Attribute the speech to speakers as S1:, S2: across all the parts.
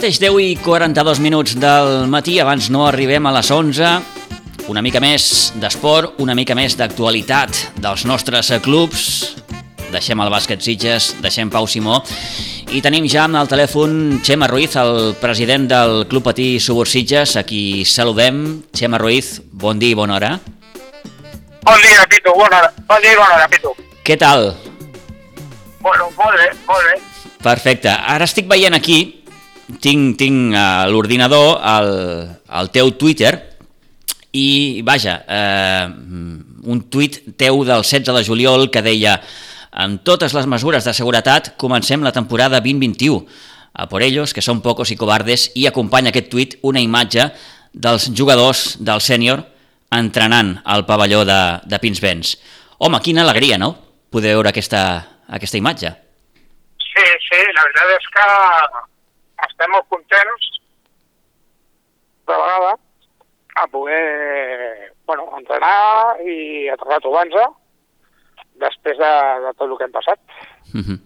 S1: Mateix 10 i 42 minuts del matí, abans no arribem a les 11, una mica més d'esport, una mica més d'actualitat dels nostres clubs. Deixem el bàsquet Sitges, deixem Pau Simó i tenim ja amb el telèfon Xema Ruiz, el president del Club Patí Subursitges, a qui saludem. Xema Ruiz, bon dia i bona hora.
S2: Bon dia, Pitu, bona hora. Bon dia i bona hora, Pitu.
S1: Què tal?
S2: Bueno, molt bé, molt bé.
S1: Perfecte. Ara estic veient aquí, tinc, tinc a l'ordinador el, el teu Twitter i, vaja, eh, un tuit teu del 16 de juliol que deia amb totes les mesures de seguretat comencem la temporada 2021. A por ellos, que són pocos i cobardes, i acompanya aquest tuit una imatge dels jugadors del sènior entrenant al pavelló de, de Pinsbens. Home, quina alegria, no?, poder veure aquesta, aquesta imatge.
S2: Sí, sí, la veritat és que estem molt contents de vegada a poder bueno, entrenar i a retrobar-nos després de, de tot el que hem passat.
S1: -huh.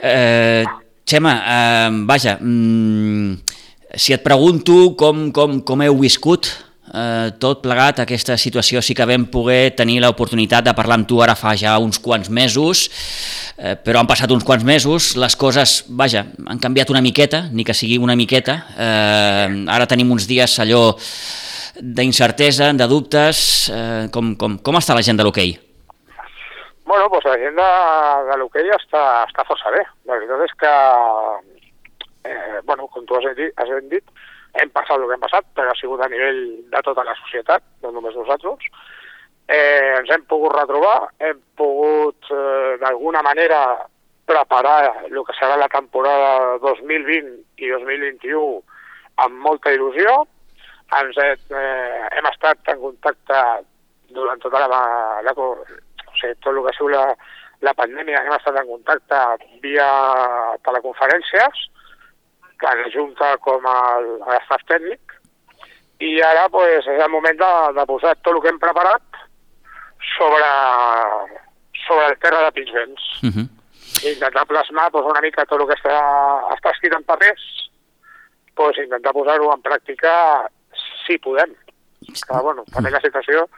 S1: eh, Xema, eh, vaja, mm, si et pregunto com, com, com heu viscut eh, tot plegat aquesta situació, sí que vam poder tenir l'oportunitat de parlar amb tu ara fa ja uns quants mesos, eh, però han passat uns quants mesos, les coses, vaja, han canviat una miqueta, ni que sigui una miqueta, eh, ara tenim uns dies allò d'incertesa, de dubtes, eh, com, com, com està la gent de l'hoquei?
S2: Bueno, pues la gent de, de l'hoquei està, està força bé. La veritat és que, eh, bueno, com tu has dit, has dit, hem passat el que hem passat, però ha sigut a nivell de tota la societat, no només nosaltres. Eh, ens hem pogut retrobar, hem pogut eh, d'alguna manera preparar el que serà la temporada 2020 i 2021 amb molta il·lusió. Ens he, eh, hem estat en contacte durant tota la, la, o sigui, tot el que ha sigut la, la pandèmia, hem estat en contacte via teleconferències, tant la Junta com el, l'estat tècnic, i ara pues, és el moment de, de posar tot el que hem preparat sobre, sobre el terra de Pinsbens. Uh -huh. I intentar plasmar pues, una mica tot el que està, està escrit en papers, pues, intentar posar-ho en pràctica si podem. Que, bueno, també la situació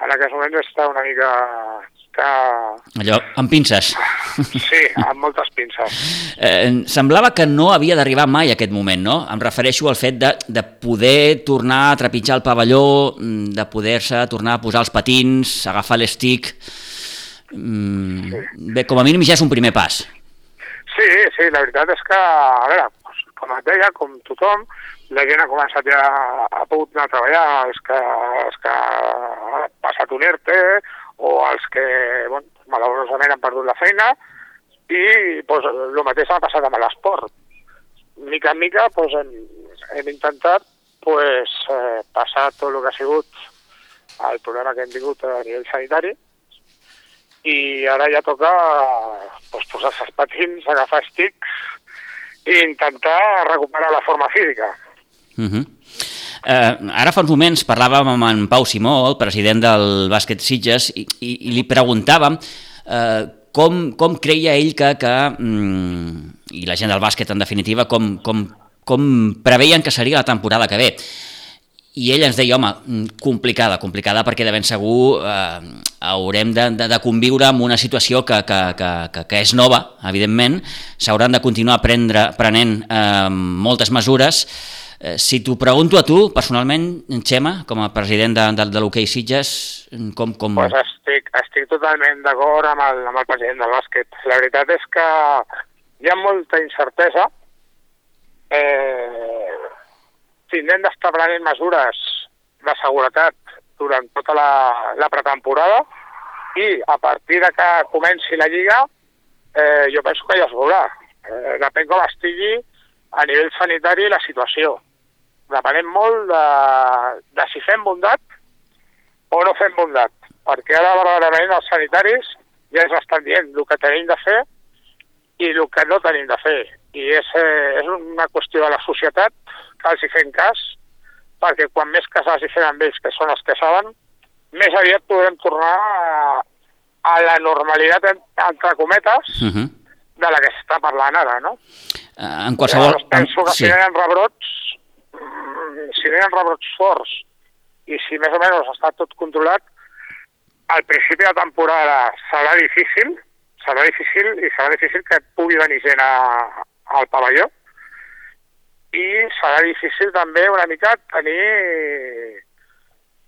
S2: en aquest moment està una mica que...
S1: Allò, amb pinces.
S2: Sí, amb moltes pinces.
S1: Eh, semblava que no havia d'arribar mai aquest moment, no? Em refereixo al fet de, de poder tornar a trepitjar el pavelló, mm, de poder-se tornar a posar els patins, agafar l'estic... Mm, sí. Bé, com a mínim ja és un primer pas.
S2: Sí, sí, la veritat és que, a veure, com et deia, com tothom, la gent ha començat ja, ha pogut anar a treballar, els que, els que ha passat un ERTE, o els que, bueno, malauradament han perdut la feina, i pues, el mateix ha passat amb l'esport. Mica en mica pues, hem, hem intentat pues, eh, passar tot el que ha sigut el problema que hem tingut a nivell sanitari i ara ja toca pues, posar-se els patins, agafar estics i intentar recuperar la forma física.
S1: Uh -huh. Eh, ara fa uns moments parlàvem amb en Pau Simó, el president del bàsquet Sitges, i, i, i li preguntàvem eh, com, com creia ell que, que mm, i la gent del bàsquet en definitiva, com, com, com preveien que seria la temporada que ve. I ell ens deia, home, complicada, complicada perquè de ben segur eh, haurem de, de, de conviure amb una situació que, que, que, que, que és nova, evidentment, s'hauran de continuar prendre, prenent eh, moltes mesures, Eh, si t'ho pregunto a tu, personalment, Xema, com a president de, de, de l'hoquei Sitges, com... com...
S2: Pues estic, estic totalment d'acord amb, el, amb el president del bàsquet. La veritat és que hi ha molta incertesa. Eh, tindrem d'estar prenent mesures de seguretat durant tota la, la pretemporada i a partir de que comenci la Lliga eh, jo penso que ja es veurà. Eh, depèn com estigui a nivell sanitari la situació. Depenem molt de, de si fem bondat o no fem bondat, perquè ara verdaderament els sanitaris ja ens estan dient el que tenim de fer i el que no tenim de fer. I és, eh, és una qüestió de la societat que els hi fem cas, perquè quan més cas els hi fem amb ells, que són els que saben, més aviat podrem tornar a, a la normalitat, entre cometes, uh -huh. de la que s'està parlant ara, no?
S1: Eh, en qualsevol...
S2: Llavors, penso que sí. si rebrots, si no hi ha rebrots forts i si més o menys està tot controlat, al principi de temporada serà difícil, serà difícil i serà difícil que pugui venir gent a, al pavelló. I serà difícil també una mica tenir...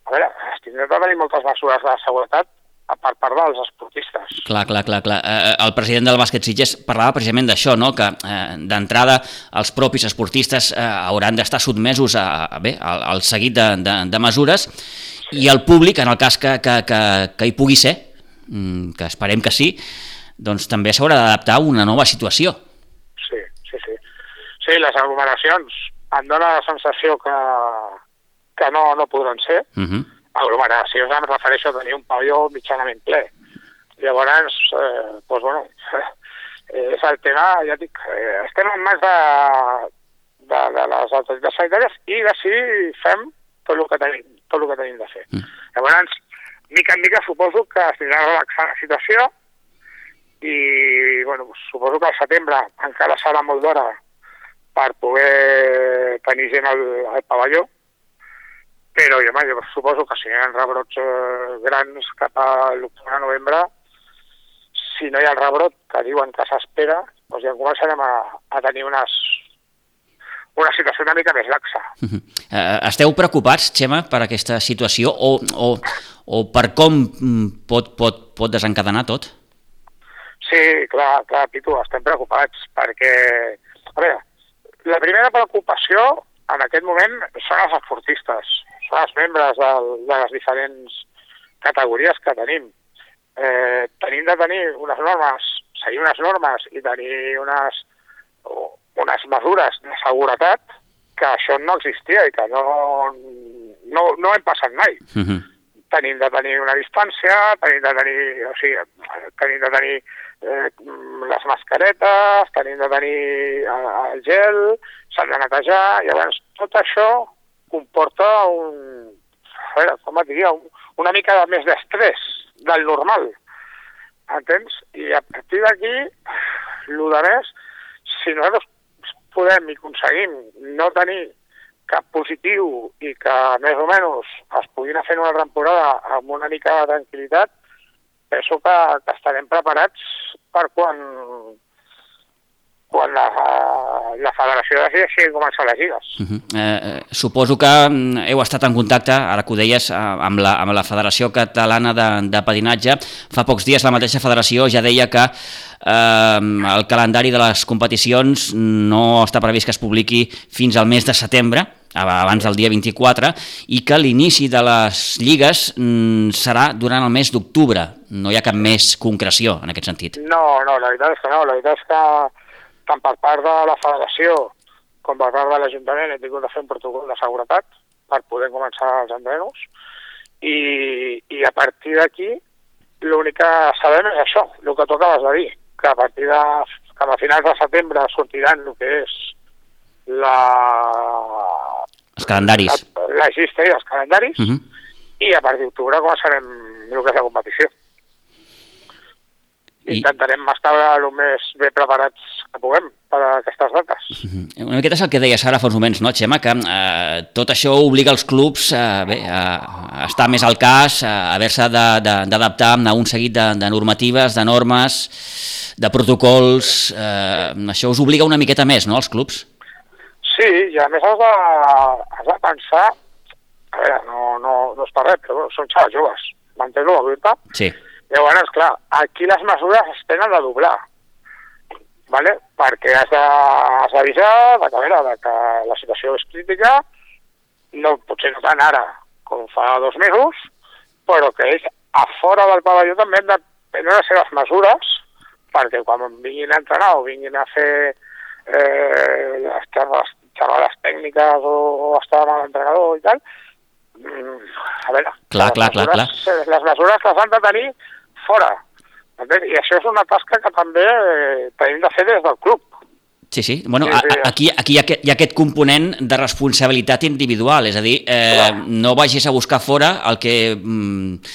S2: A veure, es tindrà de tenir moltes mesures de seguretat per part dels esportistes.
S1: Clar, clar, clar. clar. Eh, eh, el president del bàsquet Sitges parlava precisament d'això, no? que eh, d'entrada els propis esportistes hauran d'estar sotmesos a, a, bé, al, al seguit de, de, de mesures sí. i el públic, en el cas que, que, que, que hi pugui ser, mm, que esperem que sí, doncs també s'haurà d'adaptar a una nova situació.
S2: Sí, sí, sí. Sí, les aglomeracions em dóna la sensació que, que no, no podran ser, uh mhm. -huh aglomeracions em refereixo a tenir un pavelló mitjanament ple. Llavors, eh, doncs, bueno, és el tema, ja dic, eh, estem en mans de, de, de les autoritats sanitàries i si fem tot el que tenim, tot el que tenim de fer. Mm. Llavors, mica en mica suposo que es tindrà relaxar la situació i bueno, suposo que al setembre encara serà molt d'hora per poder tenir gent al, al pavelló però jo, jo suposo que si hi ha rebrots eh, grans cap a l'octubre-novembre, si no hi ha el rebrot que diuen que s'espera, doncs ja començarem a, a tenir unes, una situació una mica més laxa. Uh -huh.
S1: uh, esteu preocupats, Xema, per aquesta situació o, o, o per com mm, pot, pot, pot desencadenar tot?
S2: Sí, clar, clar, Pitu, estem preocupats perquè, a veure, la primera preocupació en aquest moment són els esportistes els membres del, de les diferents categories que tenim. Eh, tenim de tenir unes normes, seguir unes normes i tenir unes, unes mesures de seguretat que això no existia i que no, no, no hem passat mai. Uh mhm. -huh. Tenim de tenir una distància, tenim de tenir, o sigui, tenim de tenir eh, les mascaretes, tenim de tenir el, eh, el gel, s'han de netejar, i llavors tot això comporta un, veure, com et diria, un, una mica de més d'estrès del normal, entens? I a partir d'aquí, el de més, si nosaltres podem i aconseguim no tenir cap positiu i que més o menys es puguin fer una temporada amb una mica de tranquil·litat, penso que, que estarem preparats per quan quan la, la federació decideixi començar les lligues. Uh -huh.
S1: eh, suposo que mm, heu estat en contacte, ara que ho deies, eh, amb la, amb la Federació Catalana de, de Patinatge. Fa pocs dies la mateixa federació ja deia que eh, el calendari de les competicions no està previst que es publiqui fins al mes de setembre, abans del dia 24, i que l'inici de les lligues mm, serà durant el mes d'octubre. No hi ha cap més concreció en aquest sentit.
S2: No, no, la veritat és que no. La veritat és que tant per part de la federació com per part de l'Ajuntament hem tingut de fer un protocol de seguretat per poder començar els entrenos i, i a partir d'aquí l'únic que sabem és això, el que tu acabes de dir, que a partir de que a finals de setembre sortiran el que és la...
S1: Els calendaris.
S2: La, la llista i els calendaris, uh mhm. -huh. i a partir d'octubre començarem el que és la competició. I... Intentarem estar el més bé preparats que puguem per a aquestes dates.
S1: -huh. Una miqueta és el que deies ara fa uns moments, no, Xema? Que eh, tot això obliga els clubs eh, bé, a, estar més al cas, a haver-se d'adaptar a un seguit de, de normatives, de normes, de protocols... Eh, això us obliga una miqueta més, no, als clubs?
S2: Sí, i a més has de, has de pensar... A veure, no, no, no és per res, però són xavals joves. M'entens la veritat?
S1: Sí.
S2: Llavors, clar, aquí les mesures es tenen de doblar, ¿vale? perquè has d'avisar de, que, veure, de que la situació és crítica, no, potser no tant ara com fa dos mesos, però que ells a fora del pavelló també han de prendre les seves mesures perquè quan vinguin a entrenar o vinguin a fer eh, les xerrades tècniques o, o estar amb l'entrenador i tal, mm, a veure,
S1: clar, clar, mesures, clar,
S2: clar. les mesures les han de tenir fora. I això és una tasca que també eh, tenim de fer des del club.
S1: Sí, sí. Bueno, sí, sí. aquí, aquí hi, ha, hi ha aquest component de responsabilitat individual, és a dir, eh, no vagis a buscar fora el que mm,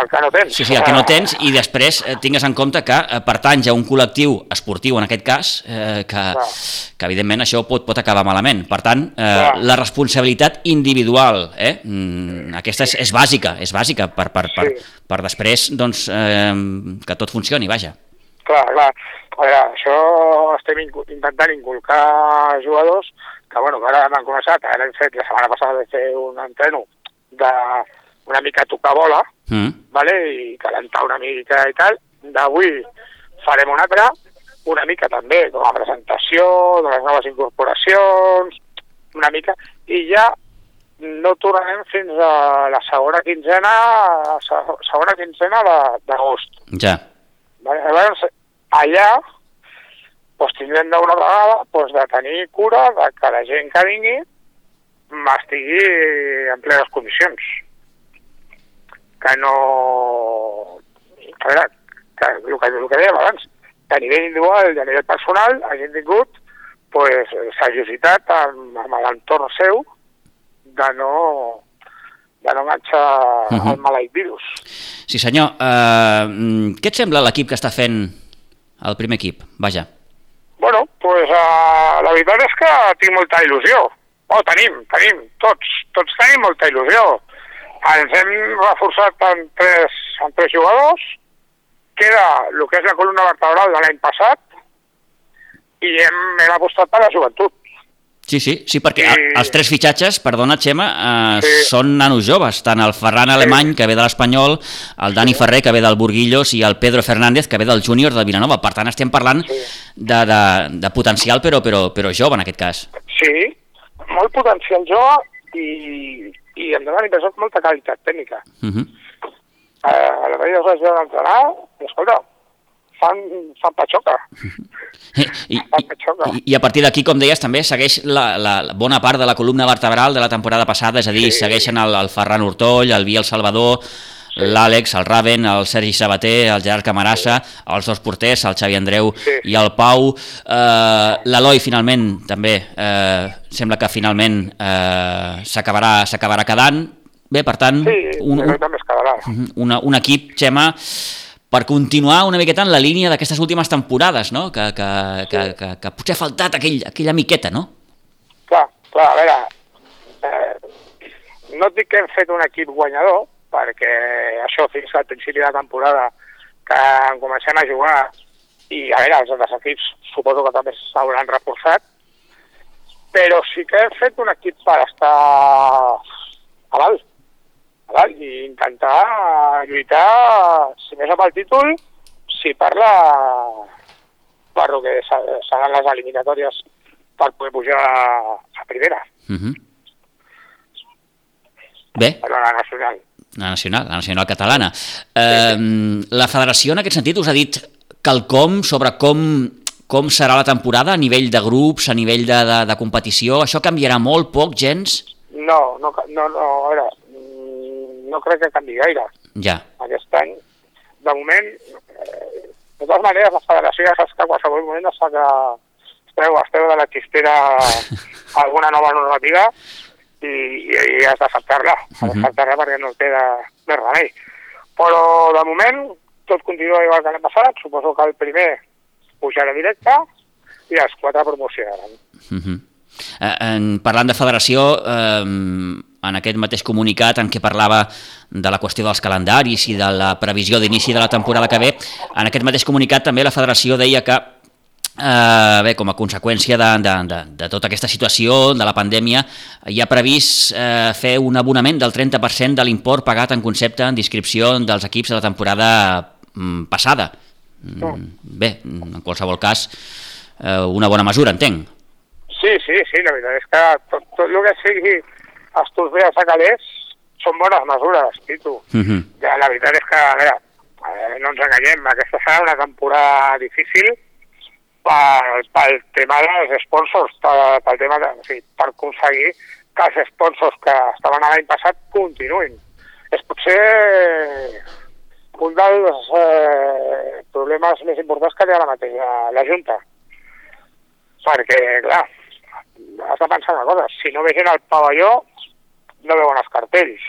S2: el que no tens.
S1: Sí, sí, el que no tens, i després eh, tingues en compte que eh, pertanys a un col·lectiu esportiu, en aquest cas, eh, que, que evidentment això pot, pot acabar malament. Per tant, eh, la responsabilitat individual, eh, mm, aquesta és, és bàsica, és bàsica per, per, per, sí. per després doncs, eh, que tot funcioni, vaja.
S2: Clar, clar. A veure, això estem intentant inculcar jugadors que, bueno, que ara hem començat, ara hem fet, la setmana passada de fer un entreno de una mica tocar bola, mm. vale? i calentar una mica i tal. D'avui farem una altra, una mica també com a presentació de les noves incorporacions, una mica, i ja no tornarem fins a la segona quinzena, segona quinzena d'agost.
S1: Ja.
S2: Vale? Llavors, allà doncs tindrem d'una vegada doncs, de tenir cura de que la gent que vingui m'estigui en plenes condicions que no... A veure, que, el, que, el que dèiem abans, que a nivell individual i a nivell personal hagin tingut pues, seriositat amb, amb l'entorn seu de no, de no enganxar uh -huh. el maleït virus.
S1: Sí senyor, uh, què et sembla l'equip que està fent el primer equip? Vaja.
S2: Bueno, pues, uh, la veritat és que tinc molta il·lusió. Oh, tenim, tenim, tots, tots tenim molta il·lusió. Ens hem reforçat amb tres, amb tres jugadors, queda el que és la columna vertebral de l'any passat i hem, hem apostat per la joventut.
S1: Sí, sí, sí, perquè I... els tres fitxatges, perdona Xema, eh, sí. són nanos joves, tant el Ferran Alemany, sí. que ve de l'Espanyol, el Dani sí. Ferrer, que ve del Burguillos, i el Pedro Fernández, que ve del Júnior de Vilanova. Per tant, estem parlant sí. de, de, de potencial, però, però, però jove en aquest cas.
S2: Sí, molt potencial jove i, i em dóna l'impressió que molta qualitat tècnica. Uh -huh. eh, a la vegada els vaig veure entrenar i, escolta, fan, fan patxoca.
S1: I, i, I a partir d'aquí, com deies, també segueix la, la, la bona part de la columna vertebral de la temporada passada, és a dir, sí. segueixen el, el Ferran Hurtoll, el Biel Salvador. l'Àlex, el Raven, el Sergi Sabater, el Gerard Camarassa, sí. els dos porters, el Xavi Andreu sí. i el Pau. Eh, L'Eloi, finalment, també, eh, sembla que finalment eh, s'acabarà quedant. Bé, per tant,
S2: sí, un, un.
S1: Una, un equip, Xema, per continuar una miqueta en la línia d'aquestes últimes temporades, no? que, que, que, que, que potser ha faltat aquell, aquella miqueta, no?
S2: Clar, clar, a veure, eh, no et dic que hem fet un equip guanyador, perquè això fins al principi de temporada que comencem a jugar i a veure, els altres equips suposo que també s'hauran reforçat però sí que hem fet un equip per estar a dalt, a dalt i intentar lluitar, si més amb el títol, si parla per el que seran les eliminatòries per poder pujar a primera. Uh mhm. -huh.
S1: Bé.
S2: Per la nacional
S1: la nacional, la nacional catalana. Eh, la federació en aquest sentit us ha dit quelcom sobre com, com serà la temporada a nivell de grups, a nivell de, de, de competició? Això canviarà molt, poc, gens?
S2: No, no, no, no, a veure, mm, no crec que canvi gaire.
S1: Ja.
S2: Aquest any, de moment, eh, de totes maneres, la federació ja saps que a qualsevol moment es fa que esteu, esteu de la xistera alguna nova normativa i, i has d'acceptar-la, has uh -huh. d'acceptar-la perquè no té de, de remei. Però de moment tot continua igual que l'any passat, suposo que el primer pujarà directe i els quatre promocionaran.
S1: Uh -huh. eh, en, parlant de federació, eh, en aquest mateix comunicat en què parlava de la qüestió dels calendaris i de la previsió d'inici de la temporada que ve, en aquest mateix comunicat també la federació deia que Eh, bé, com a conseqüència de, de, de, de tota aquesta situació, de la pandèmia, hi ha previst eh, fer un abonament del 30% de l'import pagat en concepte en inscripció dels equips de la temporada mm, passada. Mm, bé, en qualsevol cas, eh, una bona mesura, entenc.
S2: Sí, sí, sí, la veritat és que tot, tot el que sigui veus a calés són bones mesures, Pitu. Uh mhm. -huh. ja, la veritat és que, a veure, eh, no ens enganyem, aquesta serà una temporada difícil, pel, pel tema dels sponsors, pel tema de, o sigui, per aconseguir que els sponsors que estaven l'any passat continuïn. És potser un dels eh, problemes més importants que té ara mateix la, la Junta. Perquè, clar, has de pensar una cosa, si no vegin el pavelló, no veuen els cartells.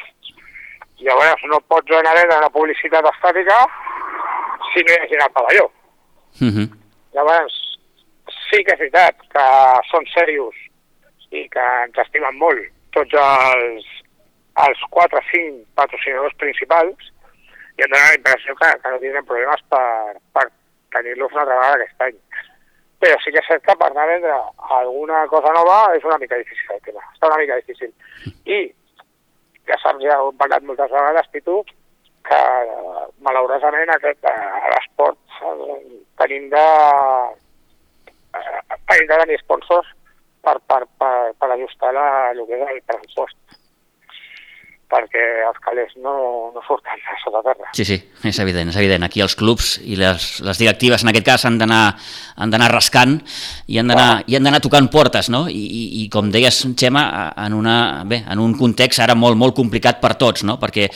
S2: Llavors no pots anar a una publicitat estàtica si no hi ha gent al pavelló.
S1: Uh -huh.
S2: Llavors, sí que és veritat que són serios i que ens estimen molt tots els, els 4 o 5 patrocinadors principals i em dóna la impressió que, que no tindrem problemes per, per tenir-los una altra vegada aquest any. Però sí que és cert que per anar a vendre alguna cosa nova és una mica difícil el tema, està una mica difícil. I ja saps, ja ho hem parlat moltes vegades, Pitu, que malauradament aquest, a l'esport eh, tenim de tenim de tenir sponsors per, per, per, per ajustar la, el que és el pressupost perquè els calés no, no surten de sota terra.
S1: Sí, sí, és evident, és evident. Aquí els clubs i les, les directives, en aquest cas, han d'anar han d'anar rascant i han d'anar i han d'anar tocant portes, no? I, i, I com deies, Xema, en, una, bé, en un context ara molt, molt complicat per tots, no? Perquè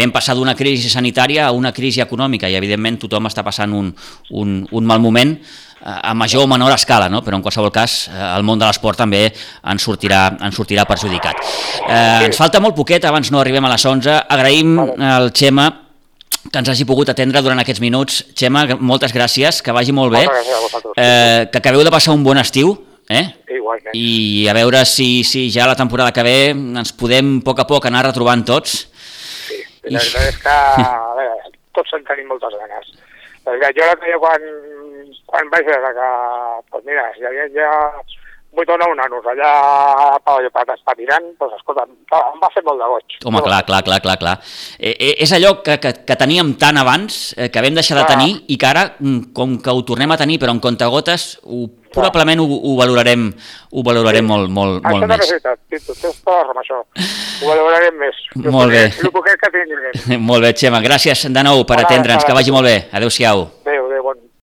S1: vam passar d'una crisi sanitària a una crisi econòmica i, evidentment, tothom està passant un, un, un mal moment, a major o menor escala, no? però en qualsevol cas eh, el món de l'esport també en sortirà, en sortirà perjudicat. Eh, ens falta molt poquet, abans no arribem a les 11. Agraïm al Xema que ens hagi pogut atendre durant aquests minuts. Xema, moltes gràcies, que vagi molt bé. Eh, que acabeu de passar un bon estiu, eh?
S2: Igualment.
S1: I a veure si, si ja la temporada que ve ens podem a poc a poc anar retrobant tots.
S2: Sí, la veritat és que a veure, tots en tenim moltes ganes. Jo la que quan quan vaig veure que, doncs mira, hi havia ja 8 o 9 nanos allà a Pavelló patinant, doncs escolta, em va fer molt de goig.
S1: Home, clar, clar, clar, clar, clar. Eh, eh, és allò que, que, que teníem tant abans, eh, que vam deixar de tenir, i que ara, mm, com que ho tornem a tenir, però en comptagotes, ho, probablement ho, ho valorarem, ho valorarem sí. molt, molt,
S2: això
S1: molt més.
S2: Això és veritat, tens tota la raó amb això. Ho valorarem més.
S1: molt bé.
S2: El poquet que tinguem.
S1: molt bé, Xema, gràcies de nou per atendre'ns, que vagi molt bé. Adéu-siau.
S2: Bé,